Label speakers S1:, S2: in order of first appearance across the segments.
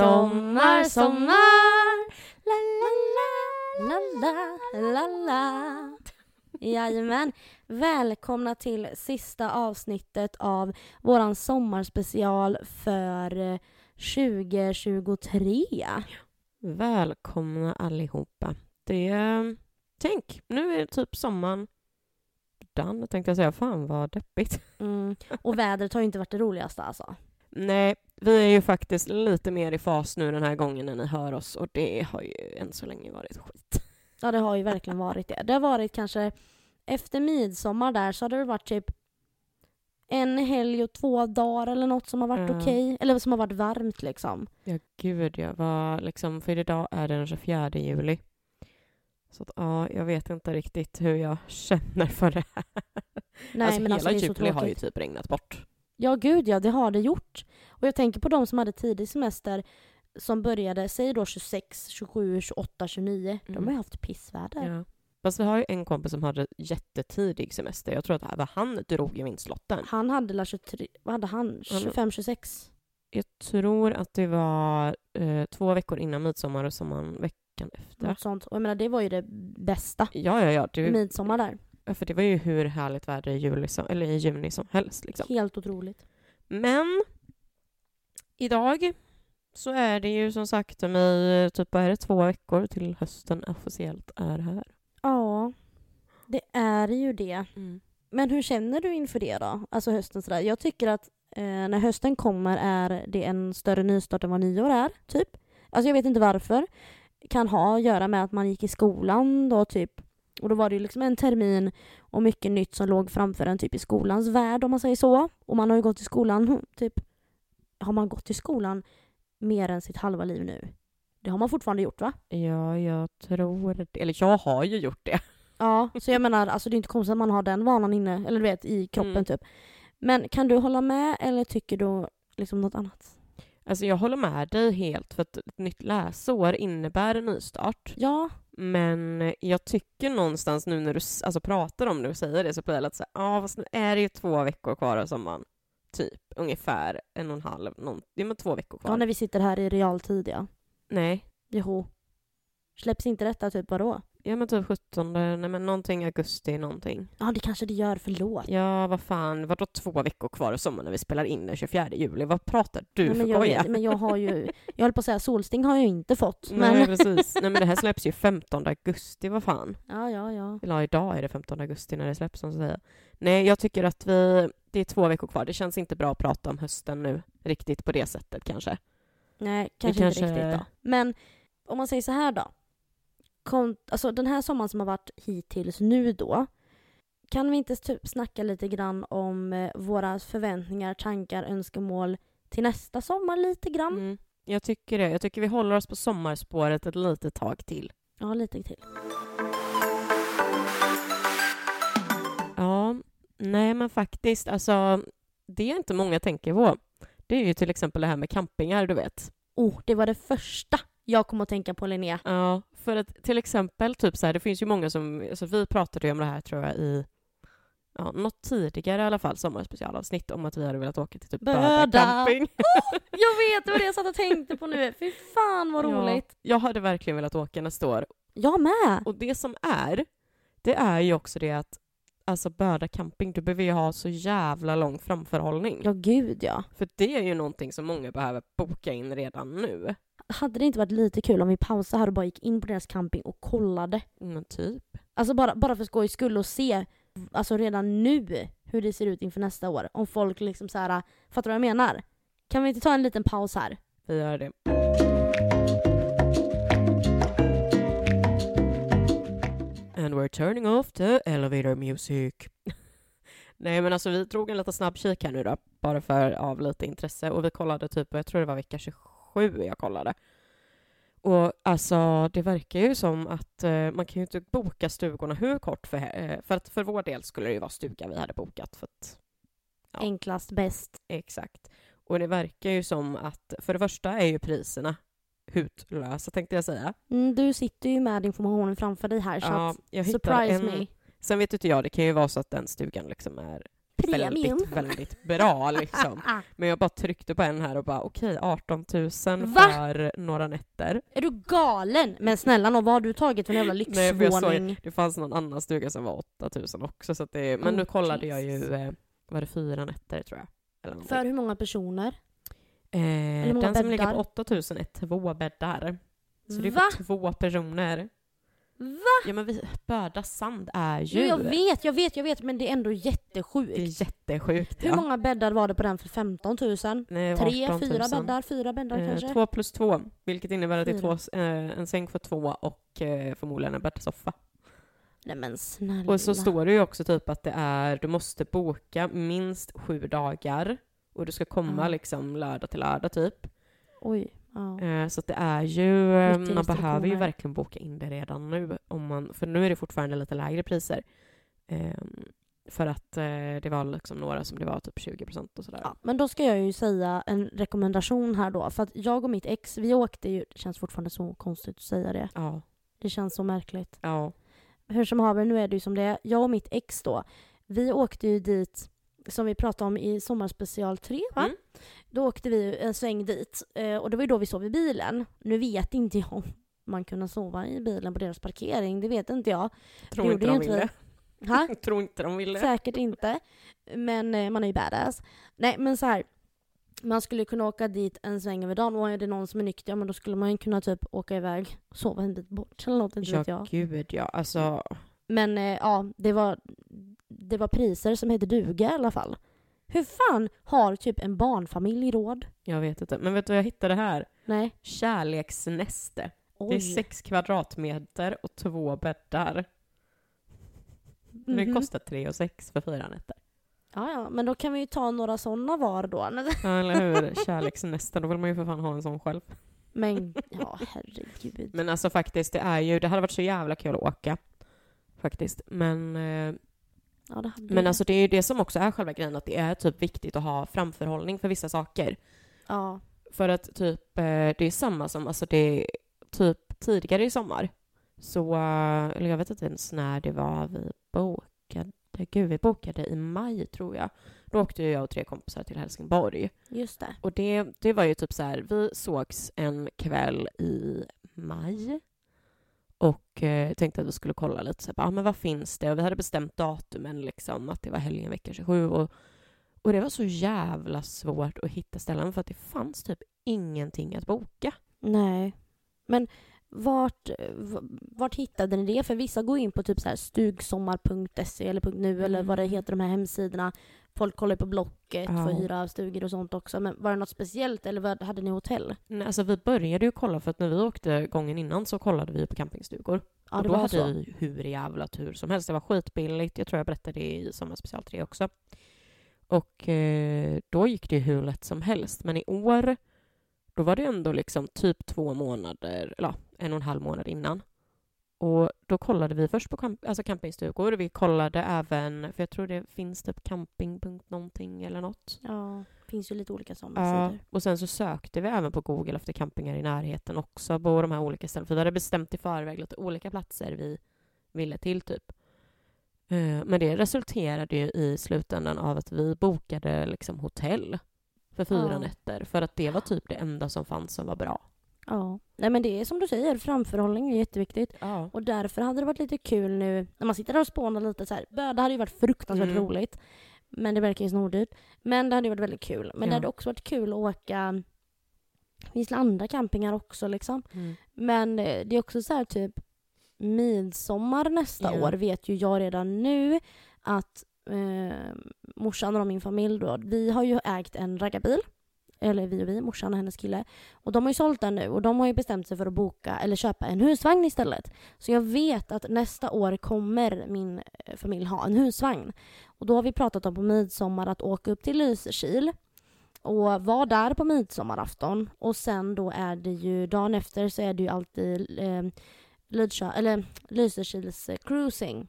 S1: Sommar, sommar, la la la, la la la la. Jajamän. Välkomna till sista avsnittet av våran sommarspecial för eh, 2023.
S2: Välkomna allihopa. Det... Tänk, nu är typ sommaren done, tänkte jag säga. Fan vad deppigt.
S1: Mm. Och vädret har ju inte varit det roligaste alltså.
S2: Nej, vi är ju faktiskt lite mer i fas nu den här gången när ni hör oss och det har ju än så länge varit skit.
S1: Ja, det har ju verkligen varit det. Det har varit kanske efter midsommar där så har det varit typ en helg och två dagar eller något som har varit
S2: Ja.
S1: okej. Eller som har varit varmt liksom.
S2: Ja, gud ja. Vad, liksom, för idag är det den 24 juli. Så att, ja, jag vet inte riktigt hur jag känner för det här.
S1: Nej,
S2: alltså,
S1: men
S2: hela
S1: alltså det är så
S2: juli har ju typ regnat bort.
S1: Ja, gud ja, det har det gjort. Och jag tänker på de som hade tidig semester som började, säg då 26, 27, 28, 29. De
S2: Mm.
S1: har ju haft pissväder.
S2: Ja. Fast vi har ju en kompis som hade jättetidig semester. Jag tror att det var han drog i vinstlotten.
S1: Han hade la 23, vad hade han? 25, 26?
S2: Jag tror att det var eh, två veckor innan midsommar och sommaren veckan efter.
S1: Något sånt. Och jag menar, det var ju det bästa.
S2: Ja, ja, ja. Det,
S1: Midsommar där.
S2: För det var ju hur härligt väder i, juli som, eller i juni som helst. Liksom.
S1: Helt otroligt.
S2: Men idag så är det ju som sagt med typ är det, två veckor till hösten officiellt är här.
S1: Ja, det är ju det. Men hur känner du inför det då? Alltså hösten sådär. Jag tycker att eh, när hösten kommer är det en större nystart än vad nyår är, typ. Alltså jag vet inte varför. Kan ha att göra med att man gick i skolan då, typ. Och då var det ju liksom en termin och mycket nytt som låg framför en typ i skolans värld om man säger så. Och man har ju gått i skolan, typ. Har man gått i skolan mer än sitt halva liv nu? Det har man fortfarande gjort va?
S2: Ja, jag tror det. Eller jag har ju gjort det.
S1: Ja, så jag menar, alltså det är inte konstigt att man har den vanan inne, eller du vet, i kroppen
S2: Mm.
S1: typ. Men kan du hålla med eller tycker du liksom något annat?
S2: Alltså jag håller med dig helt för att ett nytt läsår innebär en nystart.
S1: Ja,
S2: Men jag tycker någonstans nu när du alltså, pratar om det och säger det så blir det lite så här, ja fast nu är det ju två veckor kvar av sommaren. Typ, ungefär en och en halv, någon, det är men två veckor kvar.
S1: ja, när vi sitter här i realtid ja.
S2: Nej,
S1: Jo. Släpps inte detta typ vadå?
S2: Ja men typ 17, nej men någonting augusti någonting.
S1: Ja, det kanske det gör, förlåt.
S2: Ja, vad fan, vadå två veckor kvar av sommaren när vi spelar in den 24 juli? Vad pratar du
S1: Nej,
S2: för
S1: men, jag, men jag har ju, jag höll på att säga solsting har jag inte fått.
S2: Nej,
S1: Men,
S2: precis. Nej, men det här släpps ju 15 augusti, vad fan.
S1: ja, ja, ja.
S2: Eller idag är det 15 augusti när det släpps, som säger. Nej, jag tycker att vi... Det är två veckor kvar. Det känns inte bra att prata om hösten nu, riktigt på det sättet kanske.
S1: Nej, kanske,
S2: kanske-
S1: inte riktigt då. Men om man säger så här då. Kom, alltså den här sommaren som har varit hittills nu då. Kan vi inte typ snacka lite grann om eh, våra förväntningar, tankar, önskemål till nästa sommar lite grann?
S2: Mm. Jag tycker det. Jag tycker vi håller oss på sommarspåret ett litet tag till.
S1: Ja, lite till.
S2: Ja, nej men faktiskt, alltså det är inte många tänker på. Det är ju till exempel det här med campingar, du vet.
S1: Oh, det var det första jag kom att tänka på Linnea.
S2: Ja, för att till exempel, typ så här, det finns ju många som, alltså vi pratade ju om det här tror jag i ja, något tidigare i alla fall sommarspecialavsnitt om att vi hade velat åka till typ
S1: Böda.
S2: Böda camping.
S1: Jag vet, det var det jag satt och tänkte på nu. Fy fan vad roligt.
S2: Ja, jag hade verkligen velat åka nästa år.
S1: Jag med.
S2: Och det som är, det är ju också det att alltså Böda camping, du behöver ju ha så jävla lång framförhållning.
S1: Ja, gud ja.
S2: För det är ju någonting som många behöver boka in redan nu.
S1: Hade det inte varit lite kul om vi pausade här och bara gick in på deras camping och kollade?
S2: Men typ.
S1: Alltså bara, bara för skojs skull och se, alltså redan nu, hur det ser ut inför nästa år. Om folk liksom så här, fattar du vad jag menar? Kan vi inte ta en liten paus här?
S2: Vi gör det. And we're turning off the elevator music. Nej men alltså vi drog en liten snabb kik här nu då, bara för av lite intresse. Och vi kollade typ, jag tror det var vecka 27 jag kollade. Och alltså det verkar ju som att eh, man kan ju inte boka stugorna hur kort för, eh, för att för vår del skulle det ju vara stuga vi hade bokat för att Ja.
S1: Enklast, bäst.
S2: Exakt. Och det verkar ju som att, för det första är ju priserna hutlösa tänkte jag säga.
S1: Mm, du sitter ju med informationen framför dig här så
S2: Ja,
S1: att, surprise
S2: en,
S1: me.
S2: Sen vet inte jag, det kan ju vara så att den stugan liksom är
S1: Premium.
S2: väldigt, väldigt bra liksom. Men jag bara tryckte på en här och bara okej, 18 000
S1: Va?
S2: för några nätter.
S1: Är du galen? Men snälla nån, vad har du tagit för en jävla
S2: Nej,
S1: lyxvåning?
S2: Det fanns någon annan stuga som var 8 000 också, så det, men
S1: Oh,
S2: nu kollade jag ju,
S1: Jesus.
S2: eh, var det fyra nätter tror jag?
S1: För hur många personer?
S2: eh,
S1: hur många
S2: den som ligger
S1: bäddar?
S2: på 8 000 är två bäddar. Så det är två personer.
S1: Va?
S2: Ja men vi, Böda sand är ju...
S1: Jo, jag vet, jag vet, jag vet, men det är ändå jättesjukt.
S2: Det är jättesjukt
S1: Hur
S2: ja.
S1: många bäddar var det på den för 15 000?
S2: Nej,
S1: Tre,
S2: 18 000.
S1: fyra bäddar? Fyra bäddar
S2: Eh,
S1: kanske?
S2: två plus två, vilket innebär att det är två, eh, en säng för två och eh, förmodligen en bäddsoffa.
S1: Nej men snälla.
S2: Och så står det ju också typ att det är, du måste boka minst sju dagar och du ska komma
S1: Ja.
S2: liksom lördag till lördag typ.
S1: Oj. Ja.
S2: Eh, så att det är ju, eh, man behöver ju verkligen boka in det redan nu. Om man, för nu är det fortfarande lite lägre priser. Eh, för att eh, det var liksom några som det var typ 20% och sådär.
S1: Ja, men då ska jag ju säga en rekommendation här då. För att jag och mitt ex, vi åkte ju, det känns fortfarande så konstigt att säga det.
S2: Ja.
S1: Det känns så märkligt.
S2: ja.
S1: Hur som haver, nu är det ju som det är. Jag och mitt ex då, vi åkte ju dit, som vi pratade om i Sommarspecial 3 va?
S2: Mm.
S1: Då åkte vi en sväng dit eh, och det var ju då vi sov i bilen. Nu vet inte jag om man kunde sova i bilen på deras parkering, det vet inte jag.
S2: Tror inte de
S1: inte
S2: ville.
S1: Ha?
S2: Tror inte de ville.
S1: Säkert inte. Men eh, man är ju badass. Nej men så här. Man skulle kunna åka dit en sväng över dagen och är det någon som är nykter, ja, men då skulle man ju kunna typ åka iväg och sova en bit bort eller något, inte vet
S2: Ja,
S1: jag.
S2: gud ja. Alltså,
S1: Men eh, ja, det var, det var priser som hette duga i alla fall. Hur fan har typ en barnfamilj råd?
S2: jag vet inte. Men vet du vad jag hittade här?
S1: Nej.
S2: Kärleksnäste. Det är
S1: Oj.
S2: sex kvadratmeter och två bäddar. Men Det
S1: Mhm.
S2: kostar tre och sex för fyra nätter.
S1: Ja, ja, men då kan vi ju ta några sådana var då.
S2: Ja, eller hur? Kärleksnästen, då vill man ju för fan ha en sån själv.
S1: Men ja, herregud.
S2: Men alltså faktiskt, det är ju, det hade varit så jävla kul att åka. Faktiskt. Men, eh,
S1: Ja, det
S2: men alltså det är ju det som också är själva grejen, att det är typ viktigt att ha framförhållning för vissa saker.
S1: Ja.
S2: För att typ, eh, det är samma som, alltså det är typ tidigare i sommar. Så, eh, eller jag vet inte ens när det var vi bokade. Gud, vi bokade i maj tror jag. Då åkte jag och tre kompisar till Helsingborg.
S1: Just det.
S2: Och det, det var ju typ så här, vi sågs en kväll i maj och eh, tänkte att vi skulle kolla lite så här, ah, men vad finns det? Och vi hade bestämt datumen liksom, att det var helgen vecka 27 och, och det var så jävla svårt att hitta ställen för att det fanns typ ingenting att boka.
S1: Nej. Men vart, vart hittade ni det? För vissa går in på typ så här stugsommar.se eller .nu eller vad det
S2: Mm.
S1: heter, de här hemsidorna. Folk kollar på Blocket
S2: Ja.
S1: för att hyra stugor och sånt också. Men var det något speciellt eller hade ni hotell?
S2: Nej, alltså vi började ju kolla för att när vi åkte gången innan så kollade vi på campingstugor.
S1: Ja,
S2: och då hade
S1: så.
S2: vi hur jävla tur som helst. Det var skitbilligt. Jag tror jag berättade det i Sommarspecial 3 också. Och eh, då gick det ju hur lätt som helst. Men i år, då var det ändå liksom typ två månader, eller en och en halv månad innan. Och då kollade vi först på camp- alltså campingstugor. Vi kollade även, för jag tror det finns typ camping.någonting eller något.
S1: Ja, det finns ju lite olika sådana
S2: Ja,
S1: sidor.
S2: och sen så sökte vi även på Google efter campingar i närheten också på de här olika ställena. För vi hade bestämt i förväg lite olika platser vi ville till typ. Eh, Men det resulterade ju i slutändan av att vi bokade liksom hotell för fyra
S1: Ja.
S2: nätter. För att det var typ det enda som fanns som var bra.
S1: Ja. Nej men det är som du säger, framförhållning är jätteviktigt.
S2: Ja.
S1: Och därför hade det varit lite kul nu, när man sitter där och spånar lite så här. Böda hade ju varit fruktansvärt
S2: Mm.
S1: roligt. Men det verkar ju snordyrt. Men det hade ju varit väldigt kul. Men det
S2: Ja.
S1: hade också varit kul att åka, det finns andra campingar också liksom.
S2: Mm.
S1: Men eh, det är också så här typ midsommar nästa
S2: Ja.
S1: år vet ju jag redan nu att eh, morsan och min familj då, vi har ju ägt en raggarbil. Eller vi och vi, morsan och hennes kille. Och de har ju sålt den nu och de har ju bestämt sig för att boka eller köpa en husvagn istället. Så jag vet att nästa år kommer min eh, familj ha en husvagn. Och då har vi pratat om på midsommar att åka upp till Lysekil och vara där på midsommarafton. Och sen då är det ju, dagen efter så är det ju alltid eh, Lydsjö, eller Lysekils eh, cruising.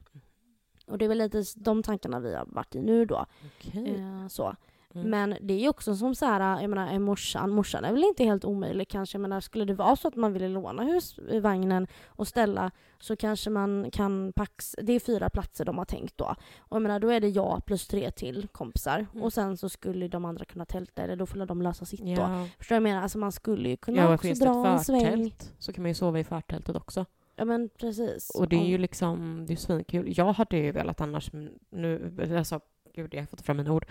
S1: Och det är väl lite de tankarna vi har varit i nu då.
S2: Okej.
S1: Eh, så.
S2: Mm.
S1: Men det är ju också som så här, jag menar en morsan, morsan är väl inte helt omöjlig kanske. Jag menar skulle det vara så att man ville låna husvagnen och ställa så kanske man kan pax, det är fyra platser de har tänkt då. Och jag menar då är det jag plus tre till kompisar.
S2: Mm.
S1: Och sen så skulle de andra kunna tälta eller då får de lösa sitt då.
S2: Ja.
S1: Förstår du jag menar? Alltså man skulle ju kunna
S2: Ja,
S1: också dra en sväng.
S2: så kan man ju sova i förtältet också.
S1: Ja men precis.
S2: Och det är ju
S1: Om-
S2: liksom, det är svinkul. Jag hade ju velat annars, nu, alltså gud jag har fått fram mina ord.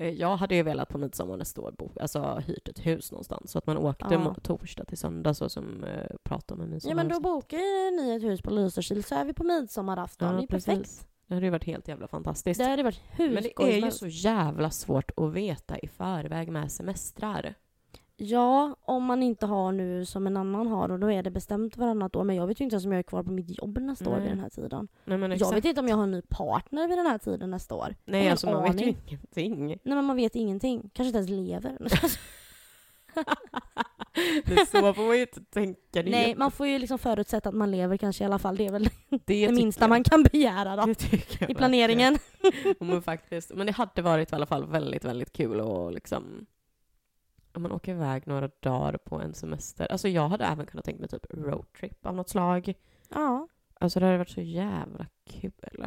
S2: Eh, Jag hade ju velat på midsommar nästa år bo, alltså hyrt ett hus någonstans. Så att man åkte
S1: Ja.
S2: torsdag till söndag så som eh, pratade om midsommar.
S1: Ja men då bokar ni ett hus på Lysekil så är vi på midsommarafton.
S2: Ja,
S1: det är
S2: precis.
S1: perfekt.
S2: Det hade ju varit helt jävla fantastiskt.
S1: Det hade varit hur
S2: Men det är ju så jävla svårt att veta i förväg med semestrar.
S1: Ja, om man inte har nu som en annan har och då är det bestämt varannat år. Men jag vet ju inte ens om jag är kvar på mitt jobb nästa år
S2: Nej.
S1: vid den här tiden.
S2: Nej
S1: Jag vet inte om jag har en ny partner vid den här tiden nästa år.
S2: Nej alltså man vet ju
S1: aning.
S2: ingenting.
S1: Nej men man vet ingenting. Kanske inte ens lever.
S2: det så får man ju inte tänka. Det,
S1: Nej, man får ju liksom förutsätta att man lever kanske i alla fall. Det är väl
S2: det,
S1: det minsta
S2: jag.
S1: man kan begära då. I planeringen.
S2: Men, faktiskt, men det hade varit i alla fall väldigt, väldigt kul att liksom om man åker iväg några dagar på en semester. Alltså jag hade även kunnat tänka mig typ roadtrip av något slag.
S1: Ja,
S2: Alltså det hade varit så jävla kul.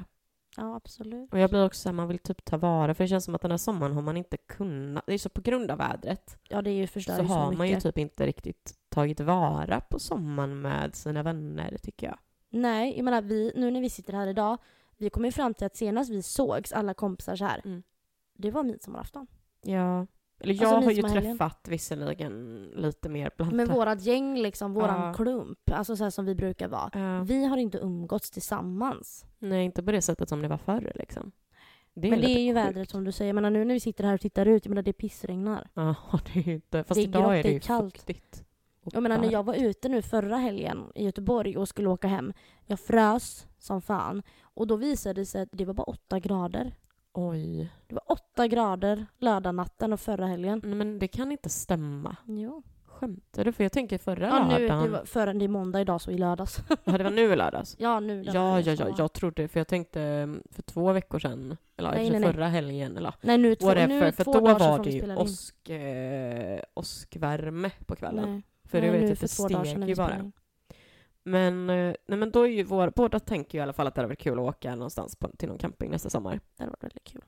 S1: ja absolut.
S2: Och jag blir också såhär, man vill typ ta vara, för det känns som att den här sommaren har man inte kunnat, det är så på grund av vädret,
S1: Ja det är ju förstör
S2: så
S1: så
S2: har
S1: mycket.
S2: man ju typ inte riktigt tagit vara på sommaren med sina vänner, tycker jag.
S1: Nej, jag menar vi, nu när vi sitter här idag, vi kom ju fram till att senast vi sågs, alla kompisar så här,
S2: Mm.
S1: det var midsommarafton.
S2: Ja. Eller jag
S1: Alltså,
S2: har ju träffat visserligen lite mer bland
S1: Med vårat gäng liksom, våran
S2: Ja.
S1: klump, alltså så här som vi brukar vara.
S2: Ja.
S1: Vi har inte umgåtts tillsammans.
S2: Nej, inte på det sättet som det var förr liksom. Det
S1: men det är ju
S2: sjukt.
S1: vädret som du säger. Jag menar nu när vi sitter här och tittar ut, jag menar det pissregnar.
S2: Ja, det är ju inte... Fast
S1: är
S2: idag
S1: grått,
S2: är det ju
S1: kallt.
S2: fuktigt.
S1: Jag menar när jag var ute nu förra helgen i Göteborg och skulle åka hem, jag frös som fan. Och då visade det sig att det var bara åtta grader.
S2: Oj.
S1: Det var åtta grader lördagnatten och förra helgen.
S2: Nej, men det kan inte stämma.
S1: Jo.
S2: Skämtar du? För jag tänker förra
S1: Ja, nu,
S2: lördagen...
S1: det var, förrän det är måndag idag så i lördags.
S2: Ja, det var nu i lördags.
S1: ja, nu.
S2: Ja,
S1: här
S2: ja, ja,
S1: var.
S2: jag trodde, för jag tänkte mm, för två veckor sedan, eller
S1: Nej,
S2: nej,
S1: nej, nej.
S2: förra helgen, eller
S1: Nej, nu, två, nu
S2: whatever,
S1: är
S2: för
S1: två
S2: då
S1: dagar
S2: var det ju åsk, eh, åskvärme på kvällen.
S1: Nej.
S2: För
S1: Nej,
S2: det
S1: nu
S2: vet det steg ju bara.
S1: in.
S2: Men, eh, nej, men då är ju vår, båda tänker ju i alla fall att det hade varit kul att åka någonstans på, till någon camping nästa sommar.
S1: Det hade varit väldigt kul.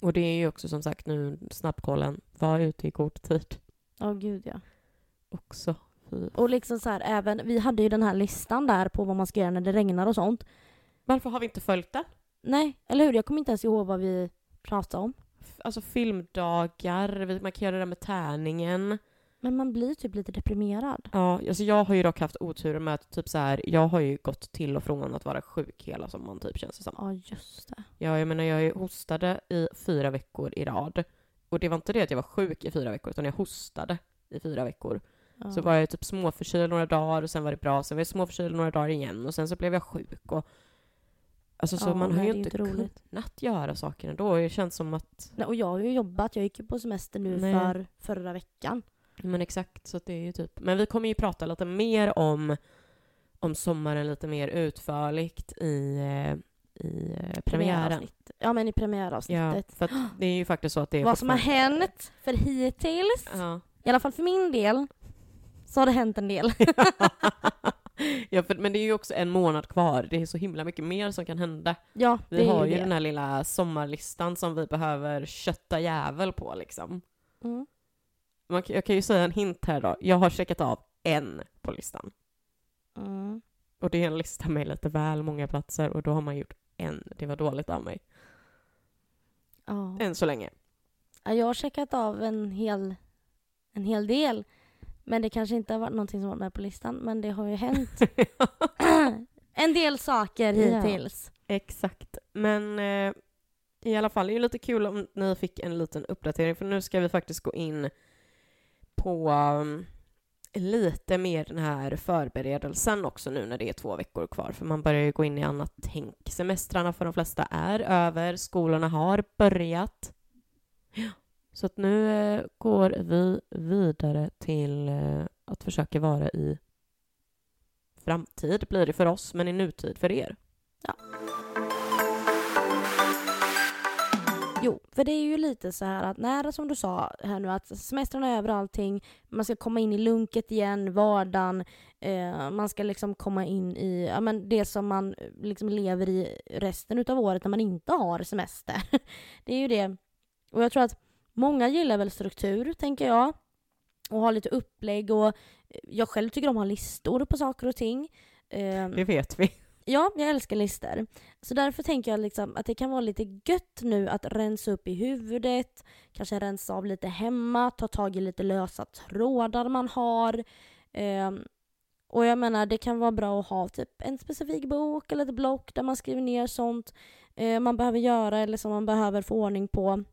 S2: Och det är ju också som sagt nu snabbkollen, var ute i god tid
S1: Ja, gud ja.
S2: också. Fy.
S1: Och liksom så här, även, vi hade ju den här listan där på vad man ska göra när det regnar och sånt.
S2: Varför har vi inte följt det?
S1: Nej, eller hur? Jag kommer inte ens ihåg vad vi pratade om.
S2: Alltså filmdagar, vi- man kan göra det med tärningen.
S1: Men man blir typ lite deprimerad.
S2: Ja, alltså jag har ju dock haft otur med att typ så här, jag har ju gått till och från att vara sjuk hela sommaren typ känns det som.
S1: Ja, just det.
S2: Ja, jag menar jag hostade i fyra veckor i rad. Och det var inte det att jag var sjuk i fyra veckor, utan jag hostade i fyra veckor.
S1: Ja.
S2: Så var jag typ småförkyld några dagar och sen var det bra. Sen var jag småförkyld några dagar igen och sen så blev jag sjuk. Och, alltså så
S1: Ja,
S2: man har ju inte
S1: inte roligt.
S2: kunnat göra saker ändå. Det känns som att,
S1: Nej, och jag har ju jobbat. Jag gick ju på semester nu
S2: Nej.
S1: för förra veckan.
S2: Men exakt så det är ju typ. Men vi kommer ju prata lite mer om, om sommaren lite mer utförligt i, eh, i eh, premiären.
S1: Ja, men i
S2: Ja,
S1: premiäravsnittet.
S2: för att det är ju faktiskt så att det är
S1: Vad som har hänt för hittills,
S2: Ja.
S1: i alla fall för min del, så har det hänt en del.
S2: ja, för, men det är ju också en månad kvar. Det är så himla mycket mer som kan hända.
S1: Ja,
S2: Vi
S1: det
S2: har
S1: ju
S2: ju
S1: det.
S2: den här lilla sommarlistan som vi behöver kötta jävel på liksom.
S1: Mm.
S2: Man, jag kan ju säga en hint här då. Jag har checkat av en på listan.
S1: Mm.
S2: Och det är en lista med lite väl många platser och då har man gjort en. Det var dåligt av mig.
S1: Ja.
S2: Än så länge.
S1: Ja, Jag har checkat av en hel, en hel del. Men det kanske inte har varit någonting som var med på listan. Men det har ju hänt en del saker
S2: Ja.
S1: hittills.
S2: Exakt. Men eh, i alla fall, det är ju lite kul om ni fick en liten uppdatering för nu ska vi faktiskt gå in på um, lite mer den här förberedelsen också nu när det är två veckor kvar för man börjar ju gå in i annat tänk. Semestrarna för de flesta är över, skolorna har börjat. Så att nu eh, går vi vidare till eh, att försöka vara i framtid blir det för oss, men i nutid för er.
S1: Jo, för det är ju lite så här att när, som du sa här nu, att semestern är över allting, man ska komma in i lunket igen, vardagen, eh, man ska liksom komma in i ja, men det som man eh, liksom lever i resten utav året när man inte har semester. det är ju det. Och jag tror att många gillar väl struktur, tänker jag. Och ha lite upplägg och eh, jag själv tycker om att ha listor på saker och ting.
S2: Eh, det vet vi.
S1: Ja, jag älskar listor. Så därför tänker jag liksom att det kan vara lite gött nu att rensa upp i huvudet, kanske rensa av lite hemma, ta tag i lite lösa trådar man har. Eh, och jag menar, det kan vara bra att ha typ en specifik bok eller ett block där man skriver ner sånt eh, man behöver göra eller som man behöver få ordning på.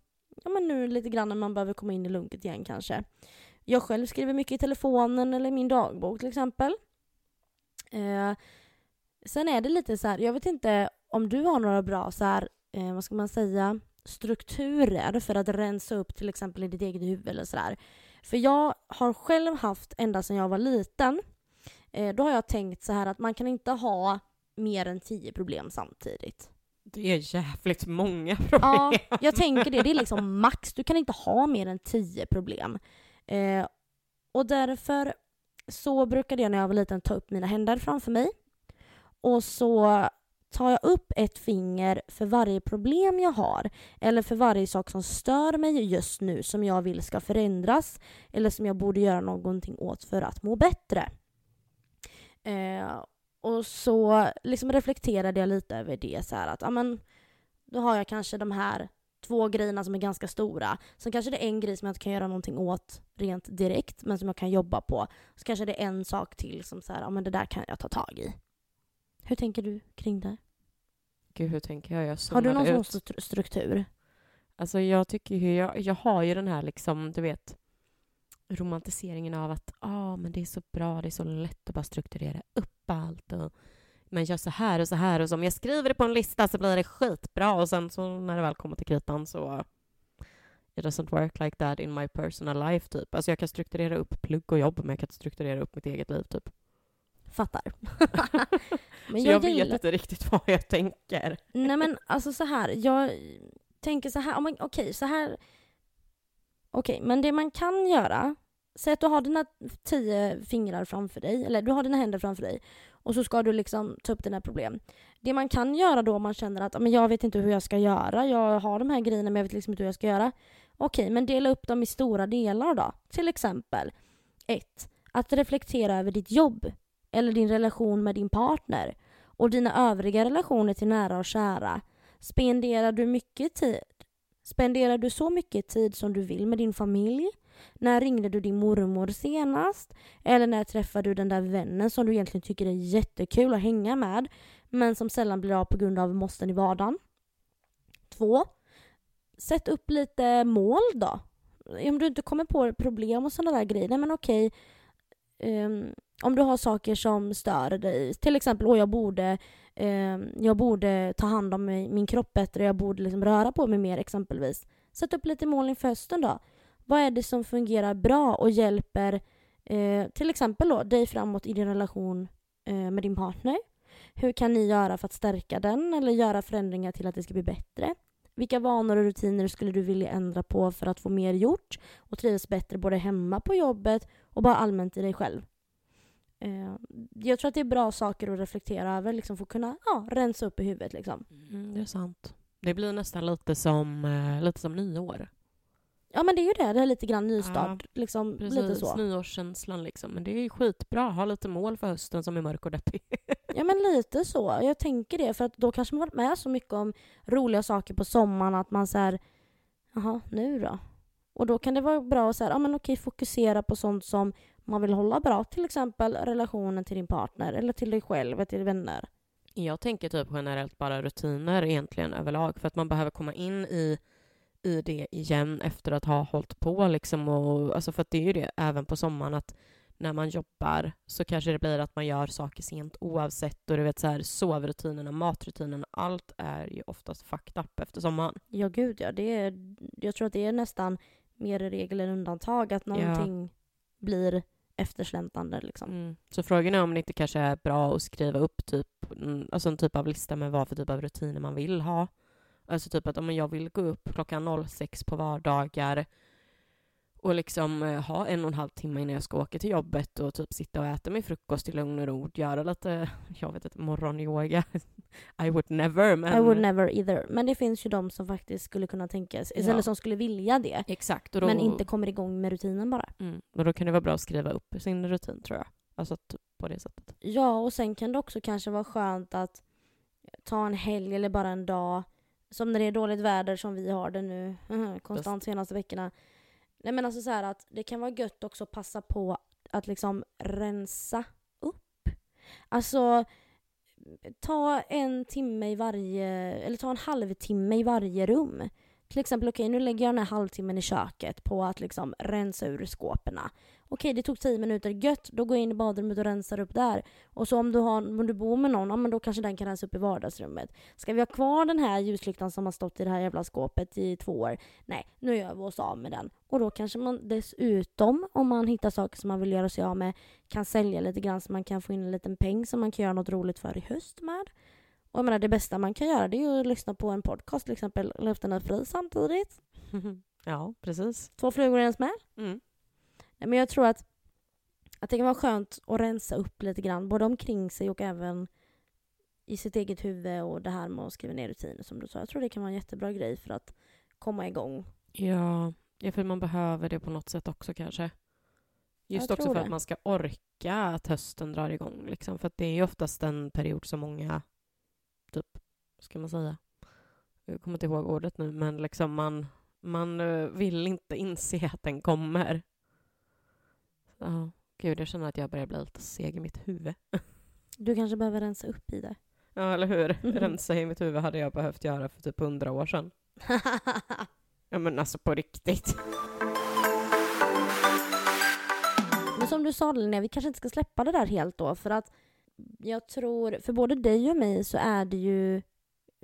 S1: Ja, men nu lite grann när man behöver komma in i lunket igen kanske. Jag själv skriver mycket i telefonen eller i min dagbok till exempel. Eh, Sen är det lite så här, jag vet inte om du har några bra så här, eh, vad ska man säga, strukturer för att rensa upp till exempel i ditt eget huvud eller sådär. För jag har själv haft, ända sedan jag var liten, eh, då har jag tänkt så här att man kan inte ha mer än tio problem samtidigt.
S2: Det är jävligt många problem.
S1: Ja, jag tänker det. Det är liksom max. Du kan inte ha mer än tio problem. Eh, och därför så brukade jag när jag var liten ta upp mina händer framför mig och så tar jag upp ett finger för varje problem jag har eller för varje sak som stör mig just nu som jag vill ska förändras eller som jag borde göra någonting åt för att må bättre. Eh, och så liksom reflekterade jag lite över det så här att amen, då har jag kanske de här två grejerna som är ganska stora. Sen kanske det är en grej som jag inte kan göra någonting åt rent direkt men som jag kan jobba på. Så kanske det är en sak till som så här, ja men det där kan jag ta tag i. Hur tänker du kring det?
S2: Gud, hur tänker jag? jag
S1: har du någon sån struktur?
S2: Alltså jag tycker ju, jag, jag har ju den här liksom, du vet, romantiseringen av att ah, men det är så bra, det är så lätt att bara strukturera upp allt och man gör så här och så här och så om jag skriver det på en lista så blir det skitbra och sen så när det väl kommer till kritan så it doesn't work like that in my personal life typ. Alltså jag kan strukturera upp plugg och jobb men jag kan inte strukturera upp mitt eget liv typ.
S1: Fattar.
S2: men så jag, jag vet gillar... inte riktigt vad jag tänker.
S1: Nej men alltså så här, jag tänker så här, okej okay, så här. Okej, okay, men det man kan göra, säg att du har dina tio fingrar framför dig, eller du har dina händer framför dig och så ska du liksom ta upp dina problem. Det man kan göra då om man känner att men jag vet inte hur jag ska göra, jag har de här grejerna men jag vet liksom inte hur jag ska göra. Okej, men dela upp dem i stora delar då. Till exempel 1. Att reflektera över ditt jobb eller din relation med din partner och dina övriga relationer till nära och kära. Spenderar du mycket tid? Spenderar du så mycket tid som du vill med din familj? När ringde du din mormor senast? Eller när träffade du den där vännen som du egentligen tycker är jättekul att hänga med men som sällan blir av på grund av måsten i vardagen? Två. Sätt upp lite mål då. Om du inte kommer på problem och sådana där grejer, men okej. Um, om du har saker som stör dig, till exempel att jag borde, ehm, jag borde ta hand om min kropp bättre, jag borde liksom röra på mig mer exempelvis. Sätt upp lite mål inför hösten då. Vad är det som fungerar bra och hjälper uh, till exempel då, dig framåt i din relation uh, med din partner? Hur kan ni göra för att stärka den eller göra förändringar till att det ska bli bättre? Vilka vanor och rutiner skulle du vilja ändra på för att få mer gjort och trivas bättre både hemma på jobbet och bara allmänt i dig själv? Eh, jag tror att det är bra saker att reflektera över liksom, för att kunna ja, rensa upp i huvudet. Liksom.
S2: Mm, det är sant. Det blir nästan lite som, eh, lite som nyår.
S1: Ja men det är ju det, det är lite grann nystart. Ja, liksom, precis, lite så.
S2: nyårskänslan liksom. Men det är skitbra, ha lite mål för hösten som är mörk och deppig.
S1: ja men lite så, jag tänker det. För att då kanske man varit med så mycket om roliga saker på sommaren att man säger jaha, nu då? Och då kan det vara bra att säga, ja men okej, fokusera på sånt som man vill hålla bra, till exempel relationen till din partner eller till dig själv, eller till vänner.
S2: Jag tänker typ generellt bara rutiner egentligen överlag, för att man behöver komma in i, i det igen efter att ha hållit på liksom och, alltså för att det är ju det även på sommaren att när man jobbar så kanske det blir att man gör saker sent oavsett och du vet så här sovrutinerna, matrutinerna, allt är ju oftast fucked up efter sommaren.
S1: Ja gud ja, det är, jag tror att det är nästan mer regel än undantag att någonting ja. blir eftersläntande. Liksom. Mm.
S2: Så frågan är om det inte kanske är bra att skriva upp typ, mm, alltså en typ av lista med vad för typ av rutiner man vill ha Alltså typ att om jag vill gå upp klockan 06 på vardagar och liksom eh, ha en och en halv timme innan jag ska åka till jobbet och typ sitta och äta min frukost i lugn och ro, göra lite, jag vet inte, morgonyoga. I would never, men...
S1: I would never either. Men det finns ju de som faktiskt skulle kunna tänka sig,
S2: Ja.
S1: eller som skulle vilja det.
S2: Exakt. Då,
S1: Men inte kommer igång med rutinen bara.
S2: mm, och då kan det vara bra att skriva upp sin rutin tror jag. Alltså typ på det sättet.
S1: Ja, och sen kan det också kanske vara skönt att ta en helg eller bara en dag. Som när det är dåligt väder som vi har det nu konstant senaste veckorna. Nej men alltså så här att det kan vara gött också att passa på att liksom rensa upp. Alltså ta en timme i varje, eller ta en halvtimme i varje rum. Till exempel, okej nu lägger jag den här halvtimmen i köket på att liksom rensa ur skåpen. Okej, det tog tio minuter, gött, då går jag in i badrummet och rensar upp där. Och så om du, har, om du bor med någon, ja, men då kanske den kan rensa upp i vardagsrummet. Ska vi ha kvar den här ljuslyktan som har stått i det här jävla skåpet i två år? Nej, nu gör vi oss av med den. Och då kanske man dessutom, om man hittar saker som man vill göra sig av med, kan sälja lite grann så man kan få in en liten peng som man kan göra något roligt för i höst med. Och jag menar, det bästa man kan göra det är ju att lyssna på en podcast till exempel, Luften är fri samtidigt.
S2: ja, precis.
S1: Två flugor i en smäll.
S2: Mm.
S1: Men jag tror att, att det kan vara skönt att rensa upp lite grann, både omkring sig och även i sitt eget huvud och det här med att skriva ner rutiner som du sa. Jag tror det kan vara en jättebra grej för att komma igång.
S2: Ja, ja, för man behöver det på något sätt också kanske. Just
S1: Jag
S2: också för
S1: det.
S2: att man ska orka att hösten drar igång. Liksom. För att det är ju oftast en period som många, typ, ska man säga? Jag kommer inte ihåg ordet nu, men liksom man, man eh, vill inte inse att den kommer. Ja, gud, jag känner att jag börjar bli lite seg i mitt huvud.
S1: Du kanske behöver rensa upp i det.
S2: Ja, eller hur? Rensa i mitt huvud hade jag behövt göra för typ hundra år sedan. Ja, men alltså på riktigt.
S1: Men som du sa Linnea, vi kanske inte ska släppa det där helt då för att jag tror, för både dig och mig så är det ju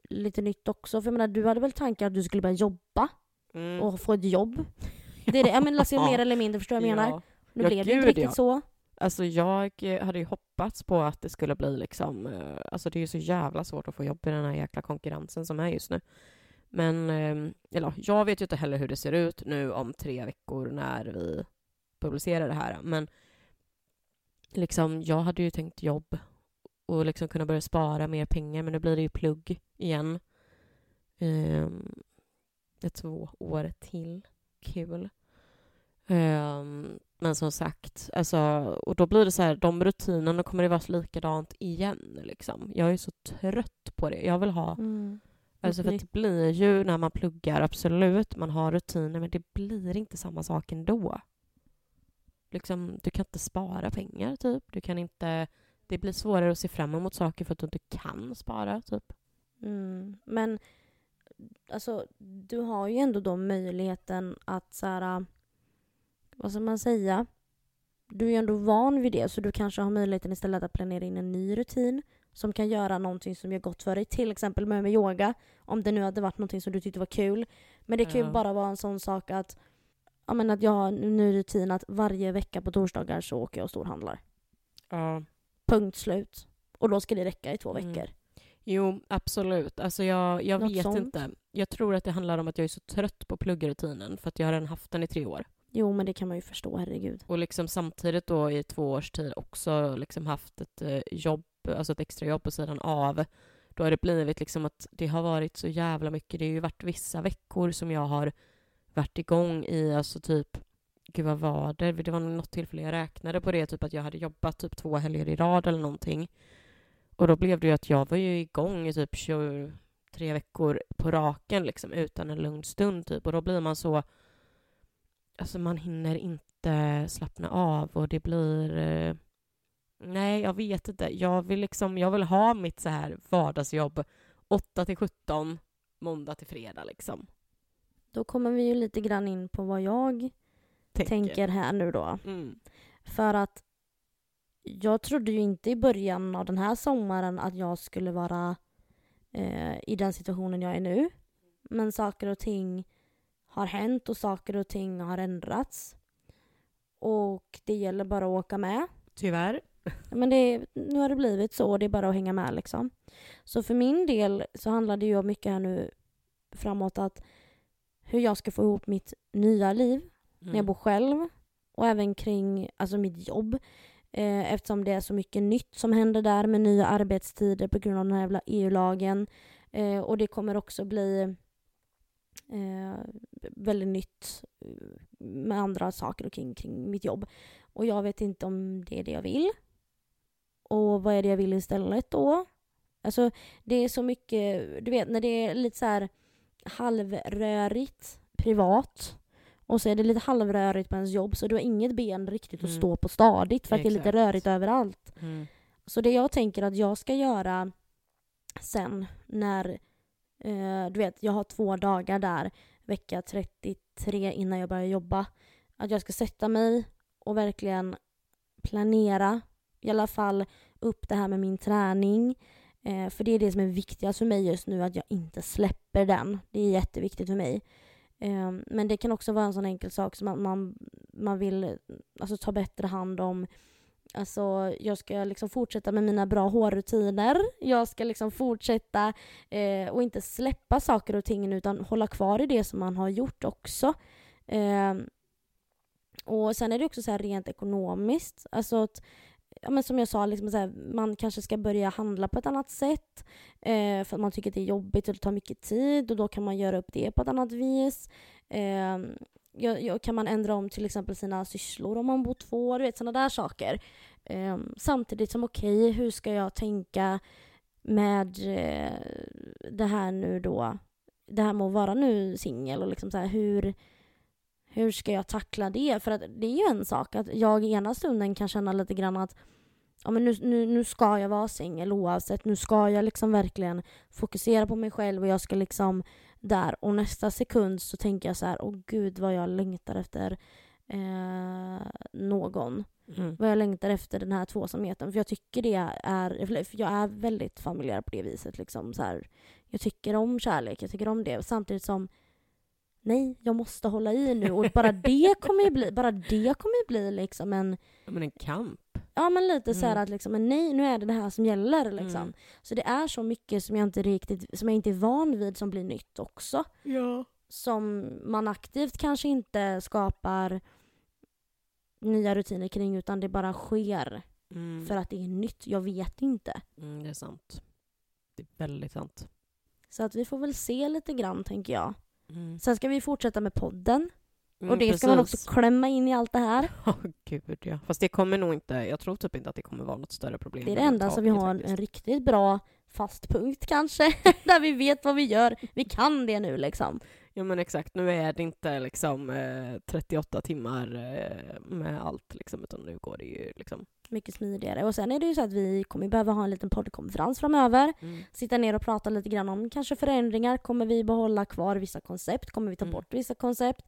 S1: lite nytt också. För jag menar, du hade väl tankar att du skulle börja jobba
S2: Mm.
S1: och få ett jobb? Det är det, ja men alltså mer eller mindre, förstår vad jag menar? Nu
S2: Ja,
S1: blev det inte riktigt
S2: ja.
S1: så.
S2: Alltså jag eh, hade ju hoppats på att det skulle bli liksom, eh, alltså det är ju så jävla svårt att få jobb i den här jäkla konkurrensen som är just nu. Men, eh, eller jag vet ju inte heller hur det ser ut nu om tre veckor när vi publicerar det här. Men liksom, jag hade ju tänkt jobb och liksom kunna börja spara mer pengar, men nu blir det ju plugg igen. Um, ett två år till. Kul. Ehm, men som sagt, alltså, och då blir det så här, de rutinerna kommer det vara likadant igen. Liksom. Jag är så trött på det. Jag vill ha,
S1: Mm.
S2: alltså för det blir ju när man pluggar, absolut, man har rutiner, men det blir inte samma sak ändå. Liksom, du kan inte spara pengar, typ. Du kan inte, det blir svårare att se fram emot saker för att du inte kan spara, typ.
S1: Mm. Men alltså, du har ju ändå då möjligheten att så här, vad ska man säga? Du är ju ändå van vid det så du kanske har möjligheten istället att planera in en ny rutin som kan göra någonting som gör gott för dig. Till exempel med, med yoga. Om det nu hade varit någonting som du tyckte var kul. Men det kan ju bara vara en sån sak att, ja, men att jag har en ny rutin att varje vecka på torsdagar så åker jag och storhandlar.
S2: Ja.
S1: Punkt slut. Och då ska det räcka i två
S2: Mm.
S1: veckor.
S2: Jo, absolut. Alltså jag, jag
S1: Något
S2: vet
S1: sånt.
S2: inte. Jag tror att det handlar om att jag är så trött på pluggrutinen för att jag har redan haft den i tre år.
S1: Jo, men det kan man ju förstå, herregud.
S2: Och liksom samtidigt då i två års tid också liksom haft ett eh, jobb, alltså ett extrajobb på sidan av. Då har det blivit liksom att det har varit så jävla mycket. Det har ju varit vissa veckor som jag har varit igång i, alltså typ, gud vad var det? Det var något tillfälle jag räknade på det, typ att jag hade jobbat typ två helger i rad eller någonting. Och då blev det ju att jag var ju igång i typ 23 veckor på raken liksom utan en lugn stund typ. Och då blir man så, alltså man hinner inte slappna av och det blir eh, Nej, jag vet inte. Jag vill liksom, jag vill ha mitt så här vardagsjobb 8 till 17 måndag till fredag liksom.
S1: Då kommer vi ju lite grann in på vad jag tänker här nu då.
S2: Mm.
S1: För att jag trodde ju inte i början av den här sommaren att jag skulle vara eh, i den situationen jag är nu. Men saker och ting har hänt och saker och ting har ändrats. Och det gäller bara att åka med.
S2: Tyvärr.
S1: Men det, nu har det blivit så och det är bara att hänga med liksom. Så för min del så handlar det ju mycket här nu framåt att hur jag ska få ihop mitt nya liv när jag bor själv och även kring alltså mitt jobb. Eh, eftersom det är så mycket nytt som händer där med nya arbetstider på grund av den här jävla EU-lagen. Eh, och det kommer också bli eh, väldigt nytt eh, med andra saker kring, kring mitt jobb. Och jag vet inte om det är det jag vill. Och vad är det jag vill istället då? Alltså det är så mycket, du vet när det är lite så här halvrörigt privat och så är det lite halvrörigt på ens jobb så du har inget ben riktigt att
S2: Mm.
S1: stå på stadigt för att det är lite
S2: Exakt.
S1: rörigt överallt.
S2: Mm.
S1: Så det jag tänker att jag ska göra sen när, eh, du vet, jag har två dagar där vecka 33 innan jag börjar jobba. Att jag ska sätta mig och verkligen planera i alla fall upp det här med min träning. Eh, för det är det som är viktigast för mig just nu, att jag inte släpper den. Det är jätteviktigt för mig. Eh, men det kan också vara en sån enkel sak som att man, man vill alltså, ta bättre hand om Alltså, jag ska liksom fortsätta med mina bra hårrutiner. Jag ska liksom fortsätta eh, och inte släppa saker och ting utan hålla kvar i det som man har gjort också. Eh, och sen är det också så här rent ekonomiskt. Alltså att, ja, men som jag sa, liksom så här, man kanske ska börja handla på ett annat sätt eh, för att man tycker att det är jobbigt och det tar mycket tid och då kan man göra upp det på ett annat vis. Eh, kan man ändra om till exempel sina sysslor om man bor två, du vet sådana där saker. Ehm, samtidigt som okej, hur ska jag tänka med eh, det här nu då, det här med att vara nu singel och liksom så här, hur, hur ska jag tackla det? För att det är ju en sak att jag i ena stunden kan känna lite grann att ja, men nu, nu, nu ska jag vara singel oavsett. Nu ska jag liksom verkligen fokusera på mig själv och jag ska liksom där. Och nästa sekund så tänker jag så här, åh gud vad jag längtar efter eh, någon.
S2: Mm.
S1: Vad jag längtar efter den här tvåsamheten. För jag tycker det är, för jag är väldigt familjär på det viset. Liksom, så här. Jag tycker om kärlek, jag tycker om det. Samtidigt som nej, jag måste hålla i nu. Och bara det kommer ju bli, bara det kommer ju bli liksom en
S2: Ja, men en kamp.
S1: Ja men lite så här
S2: Mm.
S1: att liksom, men nej nu är det det här som gäller liksom.
S2: Mm.
S1: Så det är så mycket som jag inte riktigt, som jag inte är van vid som blir nytt också.
S2: Ja.
S1: Som man aktivt kanske inte skapar nya rutiner kring utan det bara sker
S2: Mm.
S1: för att det är nytt. Jag vet inte.
S2: Mm, det är sant. Det är väldigt sant.
S1: Så att vi får väl se lite grann tänker jag.
S2: Mm.
S1: Sen ska vi fortsätta med podden.
S2: Mm,
S1: och det ska man
S2: precis.
S1: också klämma in i allt det här.
S2: Ja, gud ja. Fast det kommer nog inte, jag tror typ inte att det kommer vara något större problem.
S1: Det är det enda som vi har en,
S2: överhuvudtaget
S1: en riktigt bra fast punkt kanske. Där vi vet vad vi gör. Vi kan det nu liksom.
S2: Ja men exakt, nu är det inte liksom eh, 38 timmar eh, med allt liksom, utan nu går det ju liksom...
S1: mycket smidigare. Och sen är det ju så att vi kommer behöva ha en liten poddkonferens framöver.
S2: Mm.
S1: Sitta ner och prata lite grann om kanske förändringar. Kommer vi behålla kvar vissa koncept? Kommer vi ta
S2: Mm.
S1: bort vissa koncept?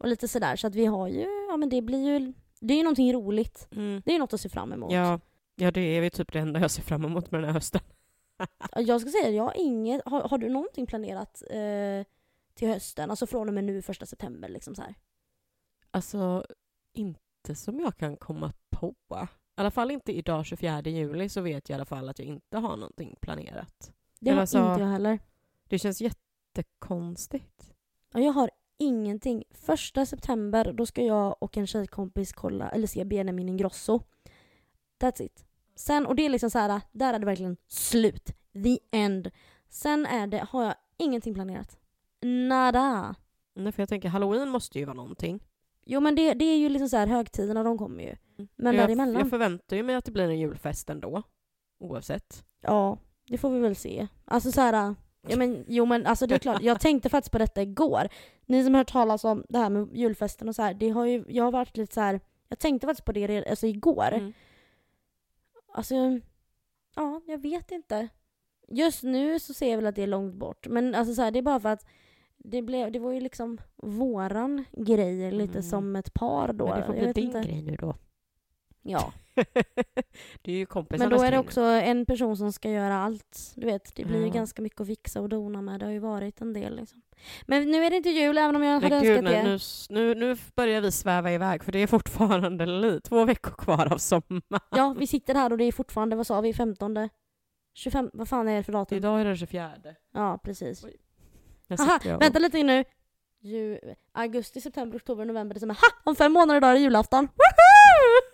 S1: Och lite sådär. Så att vi har ju, ja men det blir ju, det är ju någonting roligt.
S2: Mm.
S1: Det är ju något att se fram emot.
S2: Ja, ja, det är ju typ det enda jag ser fram emot med den här hösten.
S1: Jag ska säga, jag har inget, har, har du någonting planerat eh, till hösten? Alltså från och med nu första september liksom så här.
S2: Alltså, inte som jag kan komma på. I alla fall inte idag 24 juli så vet jag i alla fall att jag inte har någonting planerat.
S1: Det har
S2: alltså-
S1: inte jag heller.
S2: Det känns jättekonstigt.
S1: Jag har ingenting. Första september då ska jag och en tjejkompis kolla, eller se Benjamin Ingrosso. That's it. Sen, och det är liksom så här, där är det verkligen slut. The end. Sen är det, har jag ingenting planerat. Nada.
S2: Nej, för jag tänker halloween måste ju vara någonting.
S1: Jo men det, det är ju liksom så här högtiderna, de kommer ju. Men
S2: jag,
S1: däremellan?
S2: jag förväntar ju mig att det blir en julfest ändå. Oavsett.
S1: Ja, det får vi väl se. Alltså så här, ja men jo men alltså det är klart, jag tänkte faktiskt på detta igår. Ni som har hört talas om det här med julfesten och så här, det har ju, jag har varit lite så här. jag tänkte faktiskt på det alltså igår.
S2: Mm.
S1: Alltså, ja, jag vet inte. Just nu så ser jag väl att det är långt bort. Men alltså så här, det är bara för att det, blev, det var ju liksom våran grej lite
S2: Mm.
S1: som ett par då.
S2: Men det får bli din
S1: inte.
S2: grej nu då.
S1: Ja,
S2: det är ju kompisarnas
S1: men då är det också en person som ska göra allt. Du vet, det blir ju
S2: Ja.
S1: ganska mycket att fixa och dona med. Det har ju varit en del liksom. Men nu är det inte jul, även om jag hade
S2: gud,
S1: önskat
S2: nej,
S1: det.
S2: nu, nu, nu börjar vi sväva iväg för det är fortfarande li- två veckor kvar av sommar.
S1: Ja, vi sitter här och det är fortfarande, vad sa vi, 15? 25? Vad fan är det för datum?
S2: Idag är det 24.
S1: Ja, precis.
S2: Oj.
S1: Aha,
S2: och-
S1: vänta lite nu. Ju, augusti, september, oktober, november, december. Ha! Om fem månader idag är det julafton. Woohoo!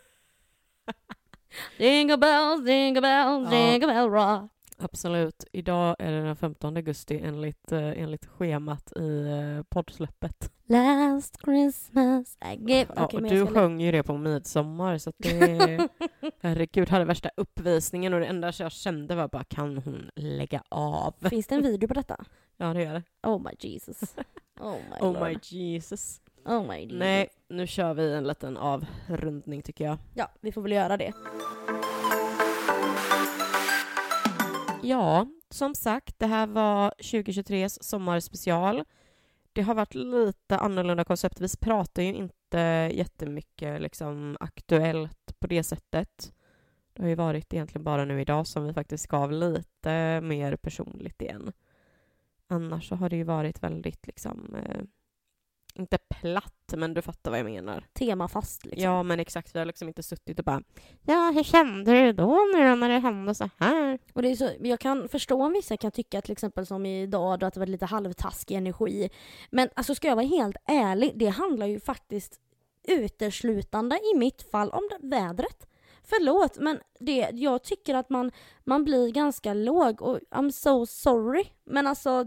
S1: Jingle bells, jingle bells,
S2: Ja.
S1: jingle bell rock.
S2: Absolut. Idag är det den 15 augusti enligt, eh, enligt schemat i eh, poddsläppet.
S1: Last Christmas I gave...
S2: Ja,
S1: Okej,
S2: och du sjöng ju det på midsommar så att det... Herregud, hade värsta uppvisningen och det enda jag kände var bara kan hon lägga av?
S1: Finns det en video på detta?
S2: Ja, det gör det.
S1: Oh my Jesus. Oh my
S2: Oh
S1: lord.
S2: my Jesus.
S1: Oh my Jesus.
S2: Nej, nu kör vi en liten avrundning tycker jag.
S1: Ja, vi får väl göra det.
S2: Ja, som sagt, det här var 2023s sommarspecial. Det har varit lite annorlunda koncept. Vi pratar ju inte jättemycket liksom, aktuellt på det sättet. Det har ju varit egentligen bara nu idag som vi faktiskt gav lite mer personligt igen. Annars så har det ju varit väldigt, liksom, eh, inte platt, men du fattar vad jag menar.
S1: Temafast liksom.
S2: Ja, men exakt. Vi har liksom inte suttit och bara Ja, hur kände du då nu när det hände så här?
S1: Och det är så, jag kan förstå om vissa kan tycka till exempel som idag då att det var lite halvtaskig energi. Men alltså ska jag vara helt ärlig, det handlar ju faktiskt uteslutande i mitt fall om det, vädret. Förlåt, men det, jag tycker att man, man blir ganska låg och I'm so sorry. Men alltså,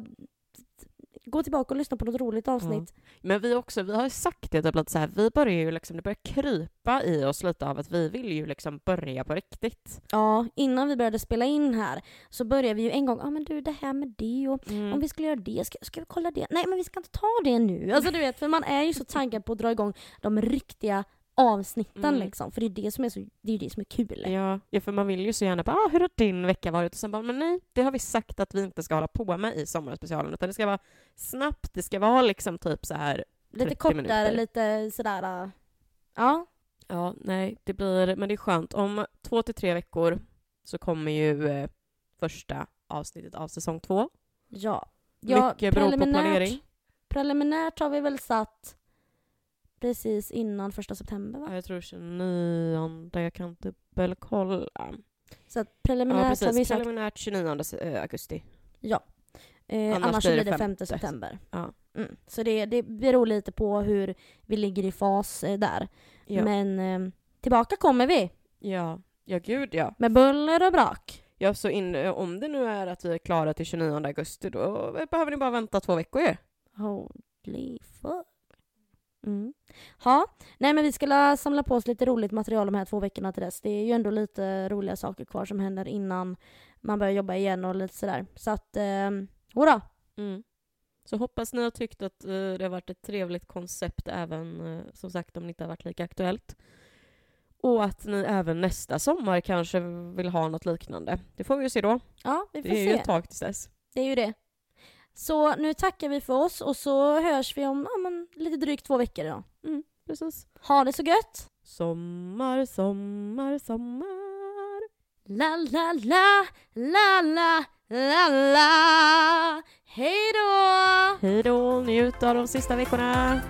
S1: gå tillbaka och lyssna på något roligt avsnitt.
S2: Men vi också, vi har ju sagt det typ att så här, vi börjar ju liksom, det börjar krypa i oss lite av att vi vill ju liksom börja på riktigt.
S1: Ja, innan vi började spela in här så började vi ju en gång, ja ah, men du det här med det och
S2: Mm.
S1: om vi skulle göra det, ska, ska vi kolla det? Nej men vi ska inte ta det nu. Alltså du vet, för man är ju så taggad på att dra igång de riktiga avsnitten
S2: Mm.
S1: liksom. För det är det som är, så, det är det som är kul.
S2: Ja, ja, för man vill ju så gärna bara, ah, hur har din vecka varit? Och sen bara, men nej, det har vi sagt att vi inte ska hålla på med i sommarspecialen, utan det ska vara snabbt, det ska vara liksom typ så här,
S1: Lite
S2: 30
S1: kortare,
S2: minuter.
S1: lite sådär... äh, Ja.
S2: ja, nej, det blir, men det är skönt. Om två till tre veckor så kommer ju eh, första avsnittet av säsong två.
S1: Ja. ja
S2: Mycket beror på planering.
S1: Preliminärt har vi väl satt precis innan första september va?
S2: Ja, jag tror 29, jag kan dubbelkolla.
S1: Så att
S2: Ja,
S1: preliminärt har vi sagt
S2: Preliminärt 29 eh, augusti.
S1: ja. Eh,
S2: Annars
S1: annars,
S2: blir det
S1: det 5
S2: femte.
S1: september.
S2: Ja.
S1: Mm. Så det, det beror lite på hur vi ligger i fas eh, där.
S2: Ja.
S1: Men eh, tillbaka kommer vi
S2: ja. Ja, gud ja.
S1: med buller och brak.
S2: ja så in, eh, om det nu är att vi är klara till 29 augusti, då behöver ni bara vänta två veckor ju.
S1: Holy. Mm. Ja, nej men vi ska la samla på oss lite roligt material de här två veckorna till dess. Det är ju ändå lite roliga saker kvar som händer innan man börjar jobba igen och lite sådär. Så att, eh, hurra!
S2: Mm. Så hoppas ni har tyckt att eh, det har varit ett trevligt koncept även, eh, som sagt, om det inte har varit lika aktuellt. Och att ni även nästa sommar kanske vill ha något liknande. Det får vi ju se då.
S1: Ja, vi får
S2: Det är ju
S1: se.
S2: ett tag tills dess.
S1: Det är ju det. Så nu tackar vi för oss och så hörs vi om ja, lite drygt två veckor då.
S2: Precis.
S1: Ha det så gött!
S2: Sommar, sommar, sommar.
S1: La la la, la la, la la. Hej då!
S2: Hej då, njut av de sista veckorna.